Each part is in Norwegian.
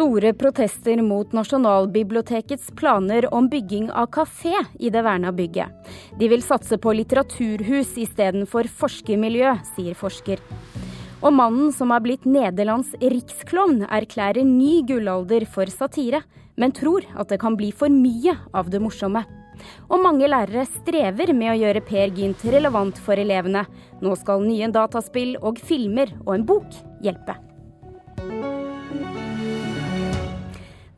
Store protester mot Nasjonalbibliotekets planer om bygging av kafé i det verna bygget. De vil satse på litteraturhus istedenfor forskermiljø, sier forsker. Og mannen som har blitt Nederlands riksklovn, erklærer ny gullalder for satire, men tror at det kan bli for mye av det morsomme. Og mange lærere strever med å gjøre Per Gynt relevant for elevene. Nå skal nye dataspill og filmer og en bok hjelpe.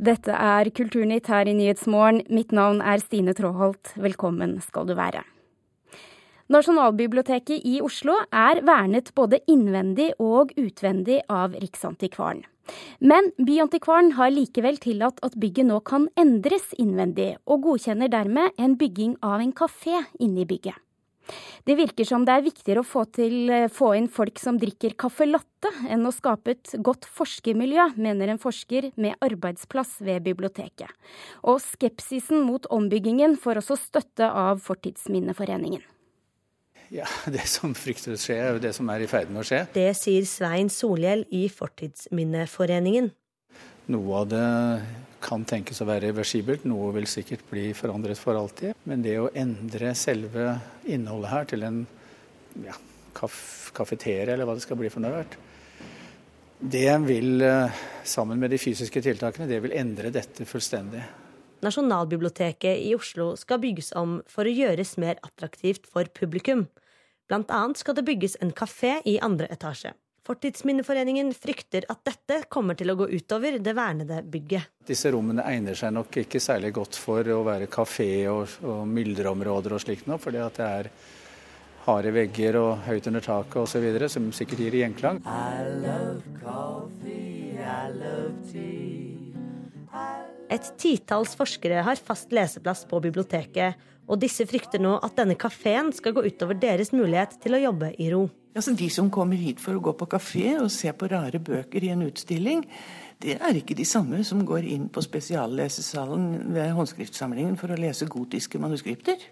Dette er Kulturnytt her i Nyhetsmorgen. Mitt navn er Stine Tråholt. Velkommen skal du være. Nasjonalbiblioteket i Oslo er vernet både innvendig og utvendig av Riksantikvaren. Men Byantikvaren har likevel tillatt at bygget nå kan endres innvendig, og godkjenner dermed en bygging av en kafé inne i bygget. Det virker som det er viktigere å få, til, eh, få inn folk som drikker caffè latte, enn å skape et godt forskermiljø, mener en forsker med arbeidsplass ved biblioteket. Og skepsisen mot ombyggingen får også støtte av Fortidsminneforeningen. Ja, Det som frykter å skje, er jo det som er i ferd med å skje. Det sier Svein Solhjell i Fortidsminneforeningen. Noe av det kan tenkes å være reversibelt, noe vil sikkert bli forandret for alltid. Men det å endre selve innholdet her til en ja, kaf kafeteria, eller hva det skal bli for noe, det vil, eh, sammen med de fysiske tiltakene, det vil endre dette fullstendig. Nasjonalbiblioteket i Oslo skal bygges om for å gjøres mer attraktivt for publikum. Blant annet skal det bygges en kafé i andre etasje. Fortidsminneforeningen frykter at dette kommer til å gå utover det vernede bygget. Disse rommene egner seg nok ikke særlig godt for å være kafé og, og myldreområder og slikt noe, fordi at det er harde vegger og høyt under taket osv. som sikkert gir gjenklang. Et titalls forskere har fast leseplass på biblioteket, og disse frykter nå at denne kafeen skal gå utover deres mulighet til å jobbe i ro. Altså De som kommer hit for å gå på kafé og se på rare bøker i en utstilling, det er ikke de samme som går inn på spesiallesesalen ved håndskriftsamlingen for å lese gotiske manuskripter.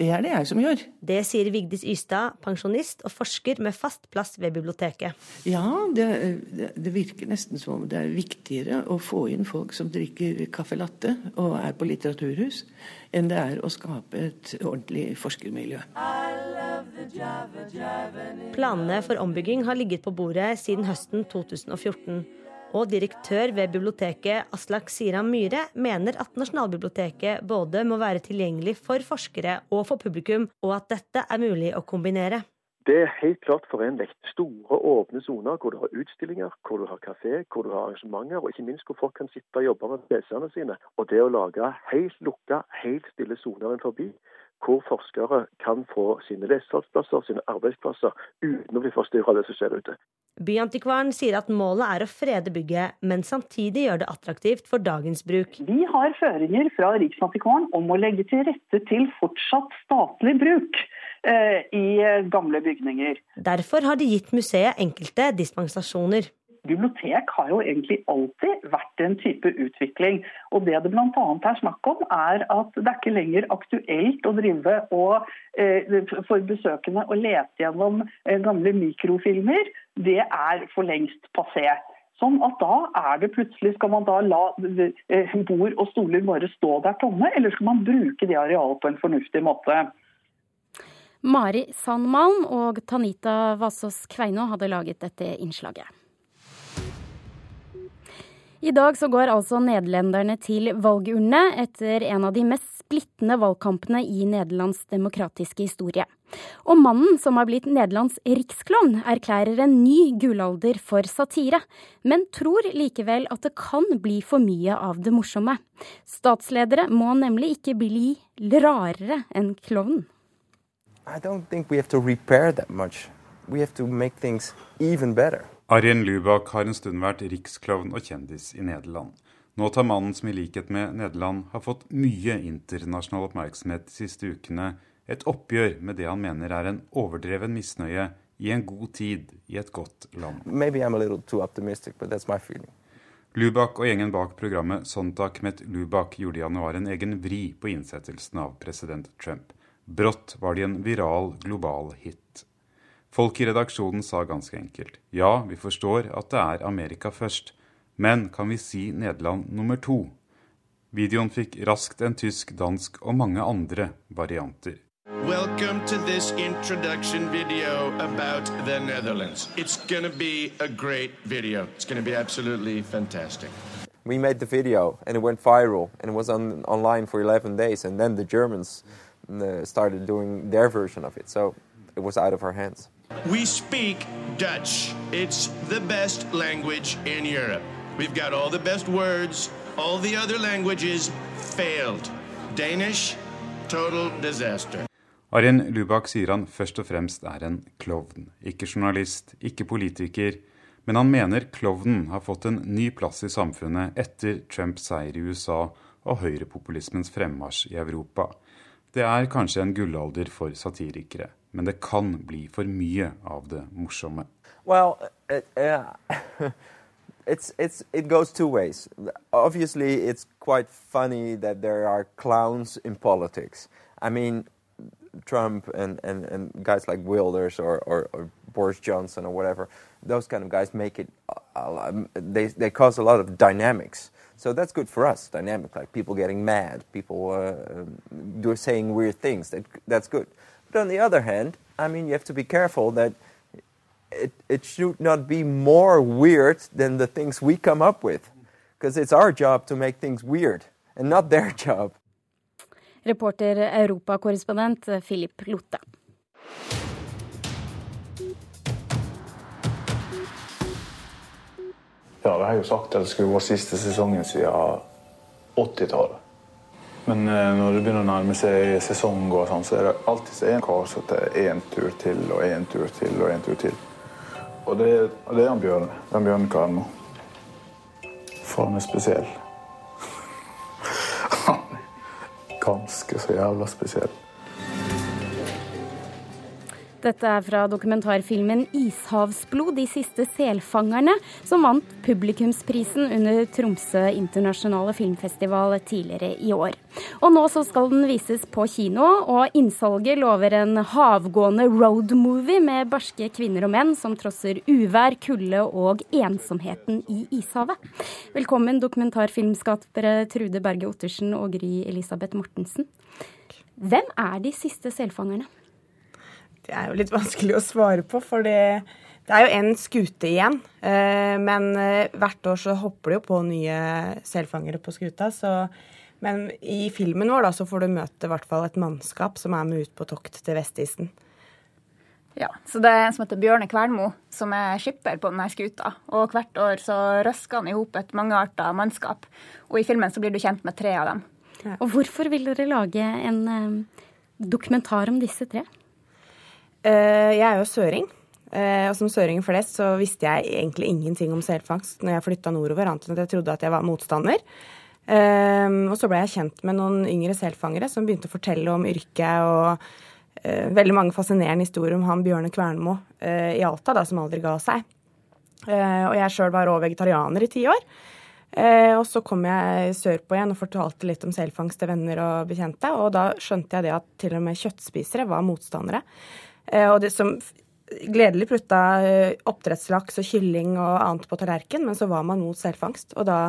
Det er det jeg som gjør. Det sier Vigdis Ystad, pensjonist og forsker med fast plass ved biblioteket. Ja, det, det, virker nesten som om det er viktigere å få inn folk som drikker caffè latte og er på litteraturhus, enn det er å skape et ordentlig forskermiljø. Planene for ombygging har ligget på bordet siden høsten 2014. Og direktør ved biblioteket Aslak Siram Myhre mener at Nasjonalbiblioteket både må være tilgjengelig for forskere og for publikum, og at dette er mulig å kombinere. Det er helt klart forenlig. Store, åpne soner hvor du har utstillinger, hvor du har kafé, hvor du har arrangementer, og ikke minst hvor folk kan sitte og jobbe med PC-ene sine. Og det å lage helt lukka, helt stille soner forbi, hvor forskere kan få sine lesesalsplasser, sine arbeidsplasser, uten å bli forstyrra av det som skjer ute. Byantikvaren sier at målet er å frede bygget, men samtidig gjøre det attraktivt for dagens bruk. Vi har føringer fra Riksantikvaren om å legge til rette til fortsatt statlig bruk eh, i gamle bygninger. Derfor har de gitt museet enkelte dispensasjoner bibliotek har jo egentlig alltid vært en type utvikling. Og Det det bl.a. er snakk om, er at det er ikke lenger aktuelt å drive og eh, for besøkende å lete gjennom eh, gamle mikrofilmer. Det er for lengst passé. Sånn at da er det plutselig Skal man da la eh, bord og stoler bare stå der tomme, eller skal man bruke det arealet på en fornuftig måte? Mari Sandmalm og Tanita Vasås Kveino hadde laget dette innslaget. I dag så går altså nederlenderne til valgurnene etter en av de mest splittende valgkampene i Nederlands demokratiske historie. Og mannen som har blitt Nederlands riksklovn, erklærer en ny gullalder for satire, men tror likevel at det kan bli for mye av det morsomme. Statsledere må nemlig ikke bli rarere enn klovnen. I don't think we have to repair that much. We have to even better. Arjen Lubak har en stund vært riksklovn og kjendis i Nederland. Nå tar mannen som i likhet med Nederland har fått mye internasjonal oppmerksomhet de siste ukene, et oppgjør med det han mener er en overdreven misnøye i en god tid i et godt land. Lubak og gjengen bak programmet Sontak met Lubak gjorde i januar en egen vri på innsettelsen av president Trump. Brått var de en viral global hit. Folk i redaksjonen sa ganske enkelt ja, vi forstår at det er Amerika først, Men kan vi si Nederland nummer to? Videoen fikk raskt en tysk, dansk og mange andre varianter. Welcome to this introduction video about the Netherlands. It's gonna to be a great video. It's gonna to be absolutely fantastic. We made the video and it went viral and it was on, online for 11 days and then the Germans uh, started doing their version of it. So it was out of our hands. We speak Dutch. It's the best language in Europe. We've got all the best words. All the other languages failed. Danish, total disaster. Arjen Lubak sier han først og fremst er en klovn. Ikke journalist, ikke politiker. Men han mener klovnen har fått en ny plass i samfunnet etter Trumps seier i USA og høyrepopulismens fremmarsj i Europa. Det er kanskje en gullalder for satirikere, men det kan bli for mye av det morsomme. Well, uh, uh, it's it's it goes two ways. Obviously, it's quite funny that there are clowns in politics. I mean, Trump and, and, and guys like Wilders or, or, or Boris Johnson or whatever, those kind of guys make it. They they cause a lot of dynamics. So that's good for us, dynamic, like people getting mad, people uh, saying weird things. That that's good. But on the other hand, I mean, you have to be careful that it, it should not be more weird than the things we come up with. Because it's our job to make things weird, and not their job. Reporter europakorrespondent Philip Lotte. Ja, det har jeg jo sagt at det skulle vært siste sesongen siden 80-tallet. Men eh, når det begynner å nærme seg sesong, og sånn, så er det alltid en kar som tar én tur til og én tur til og én tur til. Og det, og det er han Bjørn. Den bjørnkaren nå. For han er spesiell. Han er ganske så jævla spesiell. Dette er fra dokumentarfilmen 'Ishavsblod de siste selfangerne', som vant publikumsprisen under Tromsø internasjonale filmfestival tidligere i år. Og nå så skal den vises på kino, og innsalget lover en havgående roadmovie med barske kvinner og menn som trosser uvær, kulde og ensomheten i ishavet. Velkommen dokumentarfilmskapere Trude Berge Ottersen og Gry Elisabeth Mortensen. Hvem er de siste selfangerne? Det er jo litt vanskelig å svare på, for det, det er jo en skute igjen. Eh, men eh, hvert år så hopper det jo på nye selfangere på skuta. Så, men i filmen vår da, så får du møte i hvert fall et mannskap som er med ut på tokt til Vestisen. Ja, så det er en som heter Bjørne Kvernmo, som er skipper på denne skuta. Og hvert år så røsker han i hop et mangearta mannskap. Og i filmen så blir du kjent med tre av dem. Ja. Og hvorfor vil dere lage en eh, dokumentar om disse tre? Uh, jeg er jo søring. Uh, og som søring flest så visste jeg egentlig ingenting om selfangst når jeg flytta nordover, annet enn at jeg trodde at jeg var motstander. Uh, og så ble jeg kjent med noen yngre selfangere som begynte å fortelle om yrket og veldig mange fascinerende historier om han Bjørne Kvernmo i Alta, da, som aldri ga seg. og jeg sjøl var rå vegetarianer i ti år. Eh, og så kom jeg sørpå igjen og fortalte litt om selfangst til venner og bekjente. Og da skjønte jeg det at til og med kjøttspisere var motstandere. Eh, og det som gledelig putta oppdrettslaks og kylling og annet på tallerken, men så var man mot selfangst. Og da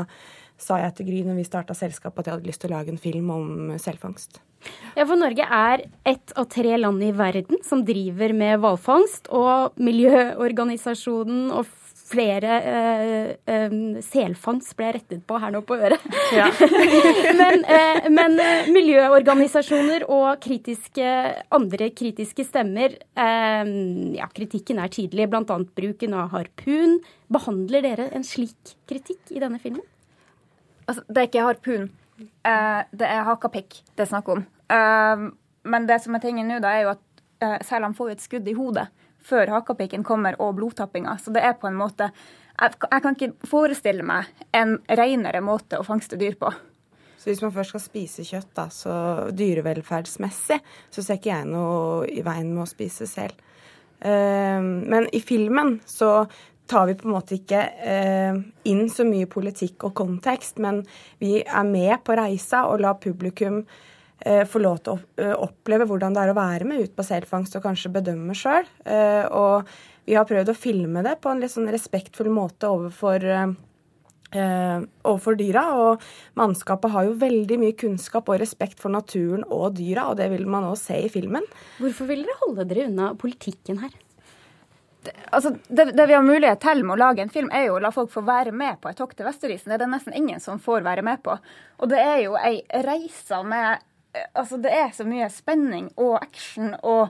sa jeg til Gry når vi starta selskapet at jeg hadde lyst til å lage en film om selfangst. Ja, for Norge er ett av tre land i verden som driver med hvalfangst. Og miljøorganisasjonen og flere eh, eh, selfangst ble rettet på her nå på øret. Ja. men, eh, men miljøorganisasjoner og kritiske, andre kritiske stemmer Ja, kritikken er tydelig, bl.a. bruken av harpun. Behandler dere en slik kritikk i denne filmen? Altså, det er ikke harpun. det er hakapikk det er snakk om. men det som er tingen nå, da, er jo at selene får et skudd i hodet før hakapikken kommer og blodtappinga. Så det er på en måte jeg, jeg, kan ikke forestille meg en renere måte å fangste dyr på. Så hvis man først skal spise kjøtt, da, så dyrevelferdsmessig, så ser ikke jeg noe i veien med å spise sel. Uh, men i filmen så tar vi på en måte ikke uh, inn så mye politikk og kontekst, men vi er med på reisa og lar publikum Eh, få lov til å eh, oppleve hvordan det er å være med ut på selfangst og kanskje bedømme sjøl. Eh, og vi har prøvd å filme det på en litt sånn respektfull måte overfor eh, overfor dyra. Og mannskapet har jo veldig mye kunnskap og respekt for naturen og dyra, og det vil man òg se i filmen. Hvorfor vil dere holde dere unna politikken her? altså, det, det, vi har mulighet til med å lage en film, er jo å la folk få være med på et tokt til Vesterisen. Det er det nesten ingen som får være med på. Og det er jo ei reise med Altså, det er så mye spenning og action, og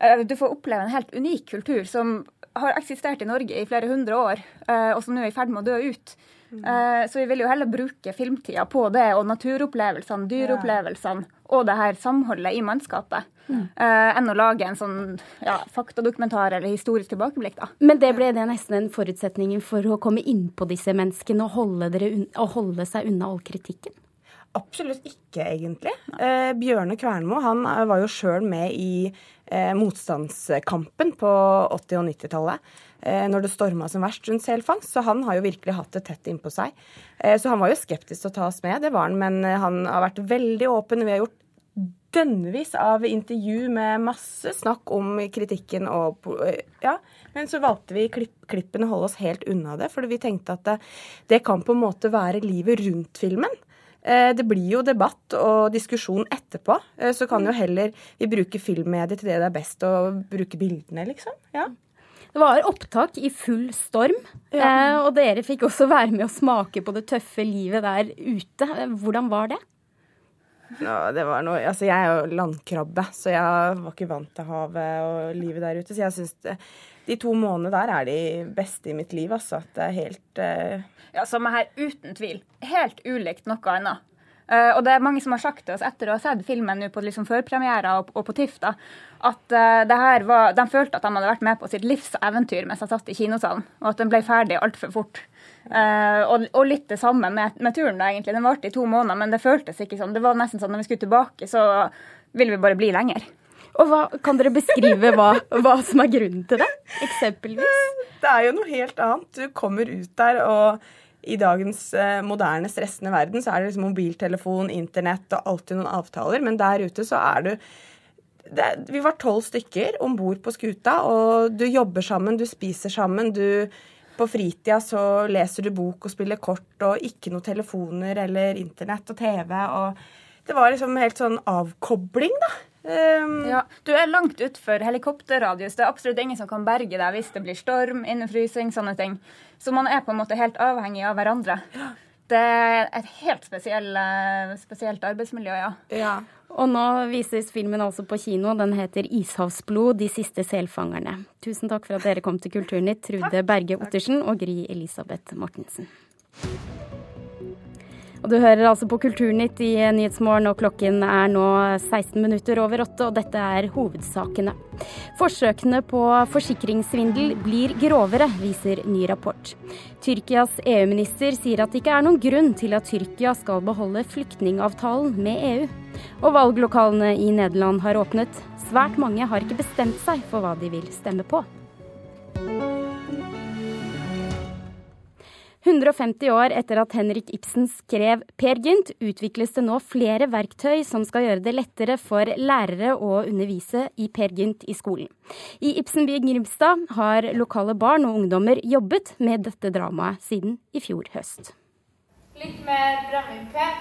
uh, du får oppleve en helt unik kultur som har eksistert i Norge i flere hundre år, uh, og som nå er i ferd med å dø ut. Uh, så vi vil jo heller bruke filmtida på det, og naturopplevelsene, dyreopplevelsene og det her samholdet i mannskapet. Mm. Enn å lage en sånn ja, faktadokumentar eller historisk tilbakeblikk. da. Men det ble det nesten en forutsetning for å komme inn på disse menneskene og holde, og holde seg unna all kritikken? Absolutt ikke, egentlig. Eh, Bjørne Kvernmo han eh, var jo sjøl med i eh, motstandskampen på 80- og 90-tallet. Eh, når det storma som verst rundt selfangst. Så han har jo virkelig hatt det tett innpå seg. Eh, så han var jo skeptisk til å ta oss med, det var han. Men eh, han har vært veldig åpen. Vi har gjort dønnevis av intervju med masse snakk om kritikken og Ja. Men så valgte vi klipp, klippene å holde oss helt unna det, for vi tenkte at det, det kan på en måte være livet rundt filmen. Eh, det blir jo debatt og diskusjon etterpå. Eh, så kan jo heller vi bruke filmmediet til det det er best å bruke bildene, liksom. Ja. Det var opptak i full storm, ja. Eh, og dere fikk også være med å smake på det tøffe livet der ute. Hvordan var det? Ja, det var noe, altså Jeg er jo landkrabbe, så jeg var ikke vant til havet og livet der ute. Så jeg syns de to månedene der er de beste i mitt liv. altså. At det er helt uh... Ja, er her, uten tvil. Helt ulikt noe annet. Uh, og det er mange som har sagt til oss etter å ha sett filmen på liksom førpremierer og, og, på TIFF, da, at uh, var, de følte at de hadde vært med på sitt livs eventyr mens de satt i kinosalen, og at den ble ferdig altfor fort. Uh, og, og, litt det samme med, med, turen. da egentlig. Den varte i to måneder, men det føltes ikke sånn. Det var nesten sånn når vi skulle tilbake, så ville vi bare bli lenger. Og hva, Kan dere beskrive hva, hva, som er grunnen til det, eksempelvis? Det er jo noe helt annet. Du kommer ut der, og i dagens eh, moderne, stressende verden så er det liksom mobiltelefon, internett og alltid noen avtaler, men der ute så er du det, Vi var tolv stykker om bord på skuta, og du jobber sammen, du spiser sammen. du på fritida så leser du bok og spiller kort, og ikke noe telefoner eller internett og TV. og Det var liksom helt sånn avkobling, da. Um, ja, Du er langt utfor helikopterradius. Det er absolutt ingen som kan berge deg hvis det blir storm, innefrysing, sånne ting. Så man er på en måte helt avhengig av hverandre. Det er et helt spesiell, eh, spesielt arbeidsmiljø, ja. ja. Og nå vises filmen altså på kino. Den heter 'Ishavsblod de siste selfangerne'. Tusen takk for at dere kom til Kulturnytt, Trude Berge Ottersen og Gry Elisabeth Mortensen. Og du hører altså på Kulturnytt i Nyhetsmorgen, og klokken er nå 16 minutter over åtte, og dette er hovedsakene. Forsøkene på forsikringssvindel blir grovere, viser ny rapport. Tyrkias EU-minister sier at det ikke er noen grunn til at Tyrkia skal beholde flyktningavtalen med EU. Og valglokalene i Nederland har åpnet. Svært mange har ikke bestemt seg for hva de vil stemme på. 150 år etter at Henrik Ibsen skrev Per Gynt, utvikles det nå flere verktøy som skal gjøre det lettere for lærere å undervise i Per Gynt i skolen. I Ibsenby Grimstad har lokale barn og ungdommer jobbet med dette dramaet siden i fjor høst. Litt mer brennevin, Per.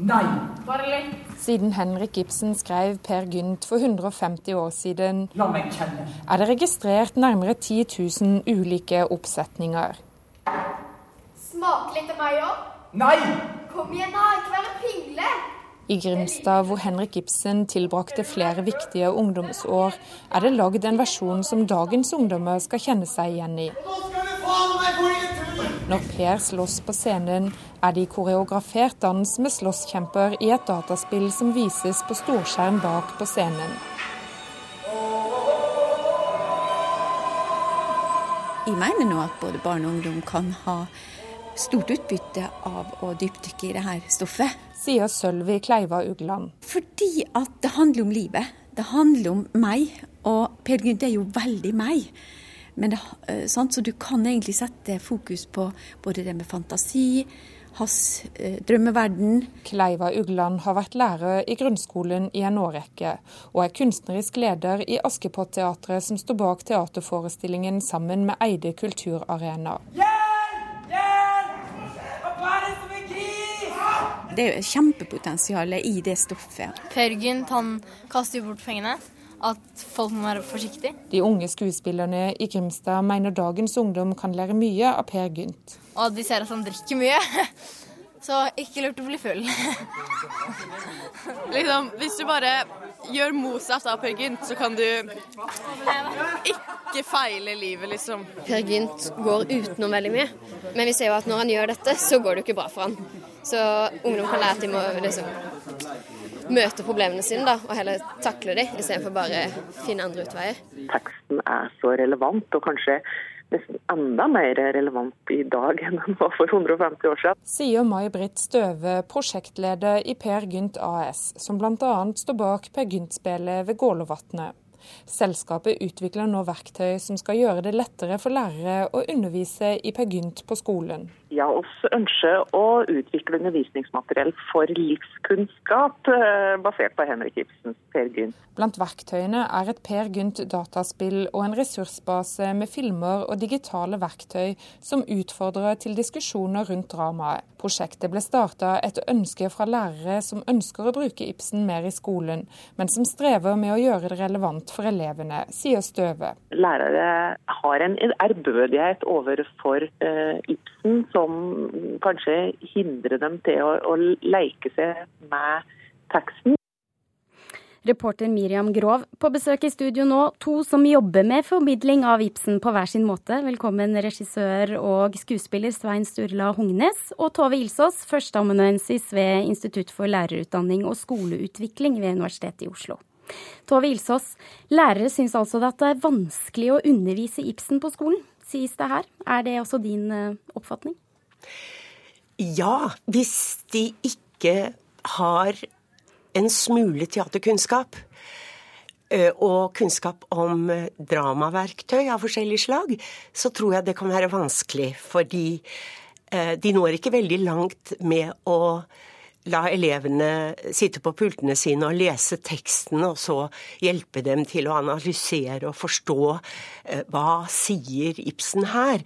Nei. Bare litt. Siden Henrik Ibsen skrev Per Gynt for 150 år siden, er det registrert nærmere 10 000 ulike oppsetninger. Smake litt av meg òg? Nei! Kom igjen, da. Ikke vær en pingle. I Grimstad, hvor Henrik Ibsen tilbrakte flere viktige ungdomsår, er det lagd en versjon som dagens ungdommer skal kjenne seg igjen i. Når Per slåss på scenen, er det i koreografert dans med slåsskjemper i et dataspill som vises på storskjerm bak på scenen. Jeg mener nå at både barn og ungdom kan ha stort utbytte av å dypdykke i det her stoffet. Sier Sølvi Kleiva Ugland. Fordi at det handler om livet. Det handler om meg. Og Per Gynt er jo veldig meg. Men det, sant? så du kan egentlig sette fokus på både det med fantasi, hans eh, drømmeverden. Kleiva Ugland har vært lærer i grunnskolen i en årrekke, og er kunstnerisk leder i Askepott-teatret som står bak teaterforestillingen sammen med Eide kulturarena. Hjelp! Hjelp! Hva er det som er krig? Det er jo kjempepotensialet i det stoffet. Pørgent, han kaster jo bort pengene. At folk må være forsiktige. De unge skuespillerne i Grimstad mener dagens ungdom kan lære mye av Per Gynt. Og de ser at han drikker mye. Så ikke lurt å bli full. liksom, hvis du bare gjør Mozart av Per Gynt, så kan du ikke feile livet, liksom. Per Gynt går utenom veldig mye, men vi ser jo at når han gjør dette, så går det jo ikke bra for han. Så ungdom kan lære at de må liksom møte problemene sine da, og heller takle dem, istedenfor bare finne andre utveier. Teksten er så relevant, og kanskje nesten enda mer relevant i dag enn den var for 150 år siden. Sier May-Britt Støve, prosjektleder i Per Gynt AS, som bl.a. står bak Per Gynt-spelet ved Gålåvatnet. Selskapet utvikler nå verktøy som skal gjøre det lettere for lærere å undervise i Per Gynt på skolen. Ja, oss ønsker å utvikle undervisningsmateriell for livskunnskap eh, basert på Henrik Ibsens Per Gynt. Blant verktøyene er et Per Gynt dataspill og en ressursbase med filmer og digitale verktøy som utfordrer til diskusjoner rundt dramaet. Prosjektet ble starta etter ønske fra lærere som ønsker å bruke Ibsen mer i skolen, men som strever med å gjøre det relevant for elevene, sier Støve. Lærere har en ærbødighet overfor eh, Ibsen som kanskje hindrer dem til å, å leke seg med teksten. Reporter Miriam Grov på besøk i studio nå, to som jobber med formidling av Ibsen på hver sin måte. Velkommen regissør og skuespiller Svein Sturla Hognes, og Tove Ilsås, førsteamanuensis ved Institutt for lærerutdanning og skoleutvikling ved Universitetet i Oslo. Tove Ilsås, lærere syns altså at det er vanskelig å undervise Ibsen på skolen, sies det her. Er det også din eh, oppfatning? Ja, hvis de ikke har en smule teaterkunnskap eh, og kunnskap om eh, dramaverktøy av forskjellig slag, så tror jeg det kan være vanskelig. Fordi de når ikke veldig langt med å la elevene sitte på pultene sine og lese teksten, og så hjelpe dem til å analysere og forstå hva sier Ibsen her.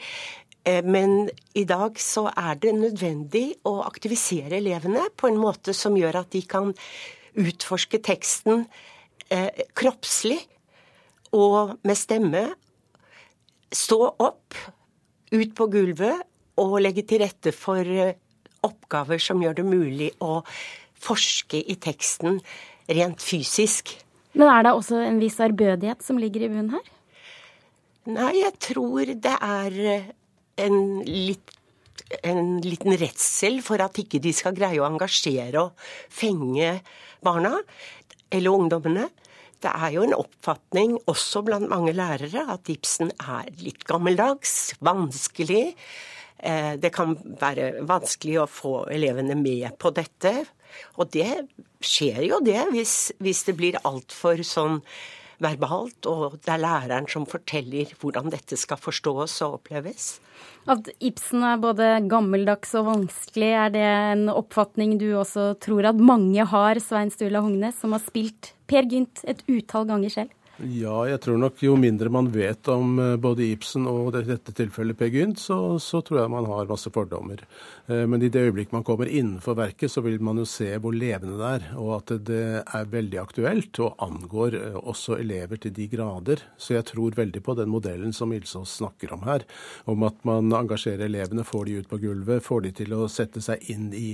Men i dag så er det nødvendig å aktivisere elevene på en måte som gjør at de kan utforske teksten eh, kroppslig og med stemme. Stå opp, ut på gulvet og legge til rette for eh, oppgaver som gjør det mulig å forske i teksten rent fysisk. Men er det også en viss ærbødighet som ligger i bunnen her? Nei, jeg tror det er eh, en litt en liten redsel for at ikke de skal greie å engasjere og fenge barna eller ungdommene. Det er jo en oppfatning også blant mange lærere at Ibsen er litt gammeldags, vanskelig. Eh, det kan være vanskelig å få elevene med på dette. Og det skjer jo det, hvis, hvis det blir altfor sånn verbalt, og det er læreren som forteller hvordan dette skal forstås og oppleves. At Ibsen er både gammeldags og vanskelig, er det en oppfatning du også tror at mange har, Svein Stula Hognes, som har spilt Per Gynt et utall ganger selv? Ja, jeg tror nok jo mindre man vet om eh, både Ibsen og i dette tilfellet Per Gynt, så, så, tror jeg man har masse fordommer. Eh, men i det øyeblikk man kommer innenfor verket, så vil man jo se hvor levende det er, og at det er veldig aktuelt og angår eh, også elever til de grader. Så jeg tror veldig på den modellen som Ilsås snakker om her, om at man engasjerer elevene, får de ut på gulvet, får de til å sette seg inn i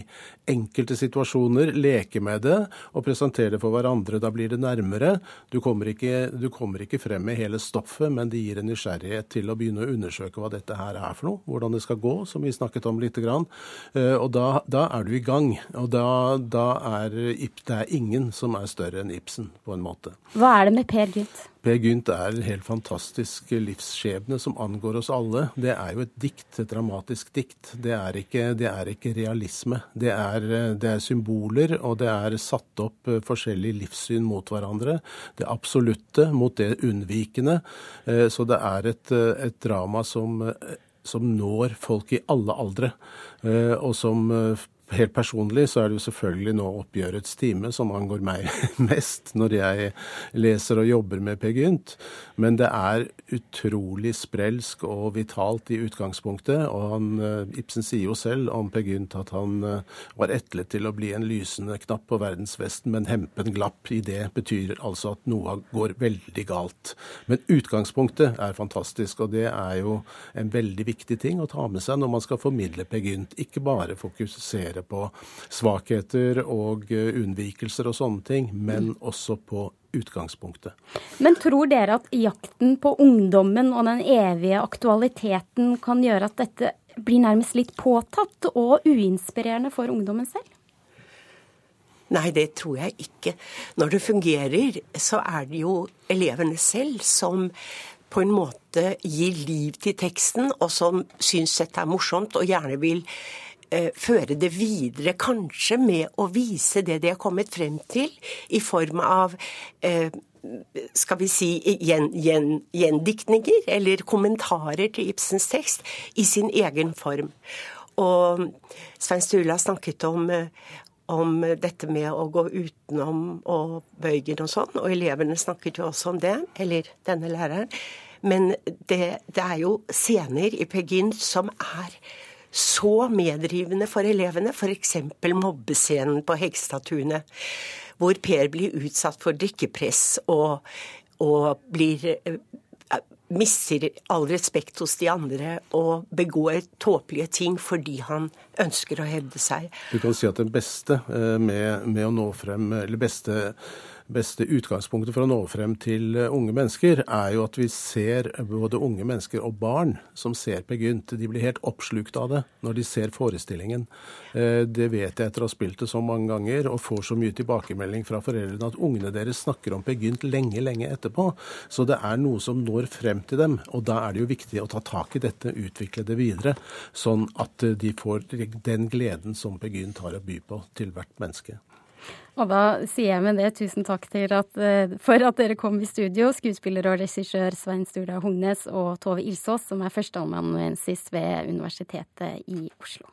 enkelte situasjoner, leke med det og presentere det for hverandre. Da blir det nærmere. Du kommer ikke du kommer ikke frem med hele stoffet, men det gir en nysgjerrighet til å begynne å undersøke hva dette her er for noe, hvordan det skal gå, som vi snakket om lite grann. Eh, og da, da, er du i gang. Og da, da er det er ingen som er større enn Ibsen, på en måte. Hva er det med Per Gynt? Per Gynt er en helt fantastisk livsskjebne som angår oss alle. Det er jo et dikt, et dramatisk dikt. Det er ikke, det er ikke realisme. Det er, det er, symboler, og det er satt opp eh, forskjellige livssyn mot hverandre. Det absolutte mot det unnvikende. Eh, så det er et, eh, et drama som, som når folk i alle aldre, og som helt personlig så er det jo selvfølgelig nå oppgjørets time som angår meg mest når jeg leser og jobber med Per Gynt. Men det er utrolig sprelsk og vitalt i utgangspunktet. Og han, eh, Ibsen sier jo selv om Per Gynt at han eh, var etlet til å bli en lysende knapp på verdensvesten, men hempen glapp i det betyr altså at noe går veldig galt. Men utgangspunktet er fantastisk, og det er jo en veldig viktig ting å ta med seg når man skal formidle Per Gynt. Ikke bare fokusere fokusere på svakheter og eh, unnvikelser og sånne ting, men også på utgangspunktet. Men tror dere at jakten på ungdommen og den evige aktualiteten kan gjøre at dette blir nærmest litt påtatt og uinspirerende for ungdommen selv? Nei, det tror jeg ikke. Når det fungerer, så er det jo elevene selv som på en måte gir liv til teksten, og som syns dette er morsomt og gjerne vil føre det videre, kanskje med å vise det de har kommet frem til, i form av eh, skal vi si gjen, gjen, gjendiktninger eller kommentarer til Ibsens tekst i sin egen form. Og Svein Stula snakket om, om dette med å gå utenom og bøygen og sånn, og elevene snakket jo også om det, eller denne læreren. Men det, det er jo scener i Pegin som er så medrivende for elevene, f.eks. mobbescenen på Hegstadtunet, hvor Per blir utsatt for drikkepress og, og blir eh, mister all respekt hos de andre og begår tåpelige ting fordi han ønsker å hevde seg. Du kan si at det beste eh, med, med å nå frem, eller beste beste utgangspunktet for å nå frem til eh, unge mennesker, er jo at vi ser både unge mennesker og barn som ser Per Gynt. De blir helt oppslukt av det når de ser forestillingen. Eh, det vet jeg etter å ha spilt det så mange ganger, og får så mye tilbakemelding fra foreldrene at ungene deres snakker om Per Gynt lenge, lenge etterpå. Så det er noe som når frem til dem. Og da er det jo viktig å ta tak i dette, utvikle det videre, sånn at de får den gleden som Per Gynt har å by på til hvert menneske. Og da sier jeg med det tusen takk at, eh, for at dere kom i studio, skuespiller og regissør Svein Sturla Hognes og Tove Ilsås, som er førsteamanuensis ved Universitetet i Oslo.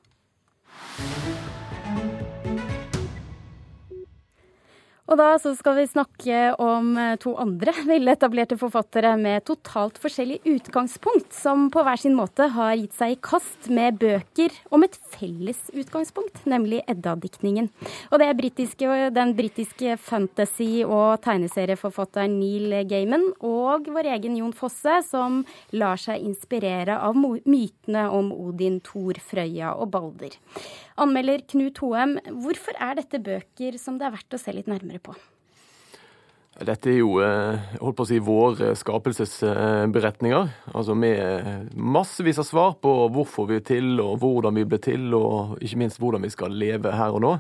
Og da skal vi snakke om eh, to andre veletablerte forfattere med totalt forskjellig utgangspunkt, som på hver sin måte har gitt seg i kast med bøker om et felles utgangspunkt, nemlig Edda-diktningen. Og det er britiske, den britiske fantasy- og tegneserieforfatteren Neil Gaiman og vår egen Jon Fosse, som lar seg inspirere av mytene om Odin, Thor, Frøya og Balder. Anmelder Knut Hoem, hvorfor er dette bøker som det er verdt å se litt nærmere på? Dette er jo eh, holdt på å si, våre skapelsesberetninger. Altså med massevis av svar på hvorfor vi er til, og hvordan vi ble til, og ikke minst hvordan vi skal leve her og nå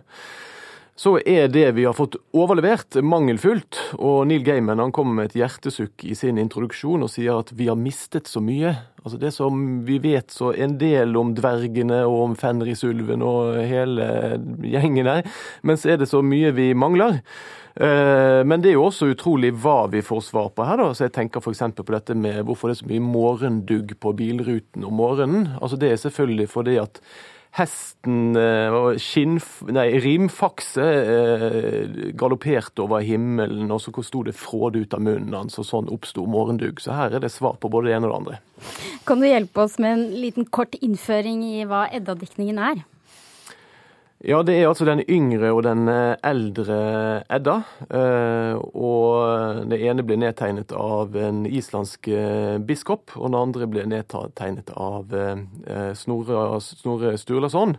så er det vi har fått overlevert, mangelfullt. Og Neil Gaiman han kommer med et hjertesukk i sin introduksjon og sier at vi har mistet så mye. Altså Det som vi vet så en del om dvergene og om Fenrisulven og hele gjengen her, men så er det så mye vi mangler. Eh, men det er jo også utrolig hva vi får svar på her. da, så Jeg tenker f.eks. på dette med hvorfor det er så mye morgendugg på bilruten om morgenen. Altså Det er selvfølgelig fordi at Hesten eh, og skinn... Nei, rimfakse eh, galopperte over himmelen, og så sto det fråde ut av munnen hans, og sånn oppsto morgendugg. Så her er det svar på både det ene og det andre. Kan du hjelpe oss med en liten kort innføring i hva Edda-diktningen er? Ja, det er altså den yngre og den eh, eldre Edda. Eh, og det ene ble nedtegnet av en islandsk eh, biskop, og den andre ble nedtegnet av Snorre, Snorre Sturlason.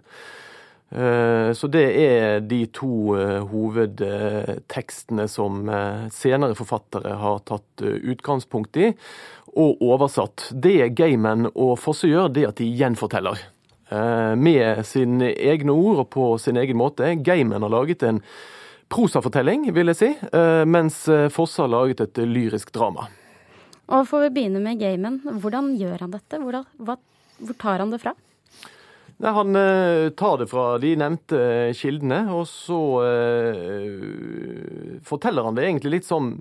Så det er de to hovedtekstene som senere forfattere har tatt utgangspunkt i og oversatt. Det gamen og Fosse gjør, det at de gjenforteller. Eh, med sine egne ord og på sin egen måte. Geimen har laget en prosafortelling, vil jeg si, eh, mens eh, Fosse har laget et lyrisk drama. Og Får vi begynne med Geimen, Hvordan gjør han dette? Hvor, hva, hvor tar han det fra? Nei, Han tar det fra de nevnte kildene, og så eh, forteller han det egentlig litt sånn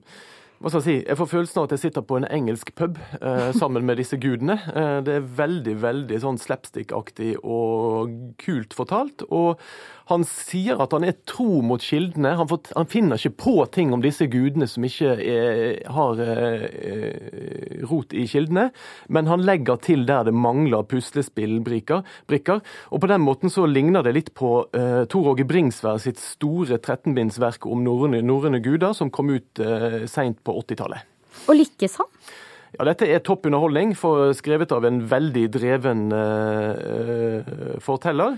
hva skal Jeg si, jeg får følelsen av at jeg sitter på en engelsk pub eh, sammen med disse gudene. Eh, det er veldig veldig sånn slapstick-aktig og kult fortalt. Og Han sier at han er tro mot kildene. Han, får, han finner ikke på ting om disse gudene som ikke er, har eh, rot i kildene, men han legger til der det mangler puslespillbrikker. Og på den måten så ligner det litt på eh, Tor Åge Bringsvær sitt store 13-bindsverk om norrøne guder, som kom ut eh, seint på 80-tallet. Og lykkes han? Ja, Dette er topp underholdning, skrevet av en veldig dreven uh, forteller.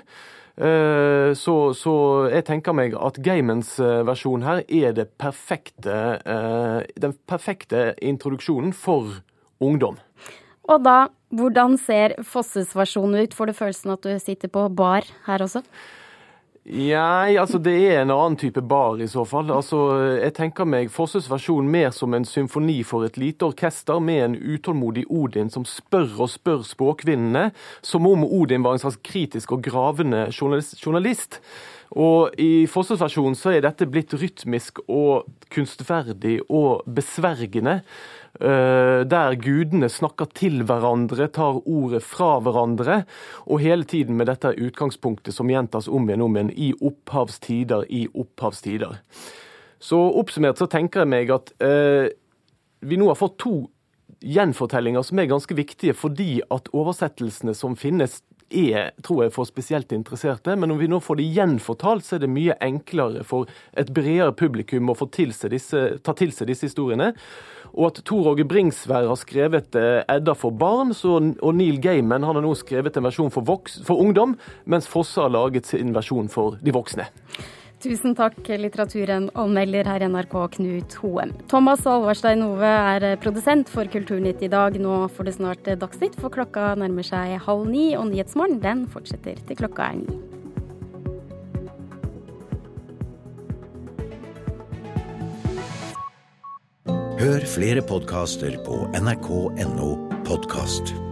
Uh, så, så, jeg tenker meg at Gamens versjon her er perfekte, uh, den perfekte introduksjonen for ungdom. Og da, hvordan ser Fosses versjon ut? Får du følelsen at du sitter på bar her også? Nei, altså det er en annen type bar i så fall. Altså, Jeg tenker meg Fosses versjon mer som en symfoni for et lite orkester med en utålmodig Odin som spør og spør spåkvinnene, som om Odin var en slags kritisk og gravende journalist. Og i Fosses versjon så er dette blitt rytmisk og kunstferdig og besvergende. Eh, der gudene snakker til hverandre, tar ordet fra hverandre, og hele tiden med dette utgangspunktet som gjentas om igjen om igjen i opphavstider, i opphavstider. Så oppsummert så tenker jeg meg at eh, vi nå har fått to gjenfortellinger som er ganske viktige, fordi at oversettelsene som finnes er, tror jeg, for spesielt interesserte. Men om vi nå får det gjenfortalt, så er det mye enklere for et bredere publikum å til disse, ta til seg disse historiene. Og at Tor Åge Bringsvær har skrevet eh, Edda for barn, så, og Neil Gaiman har nå skrevet en versjon for, voks, for ungdom, mens Fosse har laget sin versjon for de voksne. Tusen takk, litteraturen anmelder her i NRK, Knut Hoem. Thomas Alvarstein Ove er produsent for Kulturnytt i dag. Nå får det snart Dagsnytt, for klokka nærmer seg halv ni, og Nyhetsmorgen den fortsetter til klokka er ni. Hør flere podkaster på nrk.no podkast.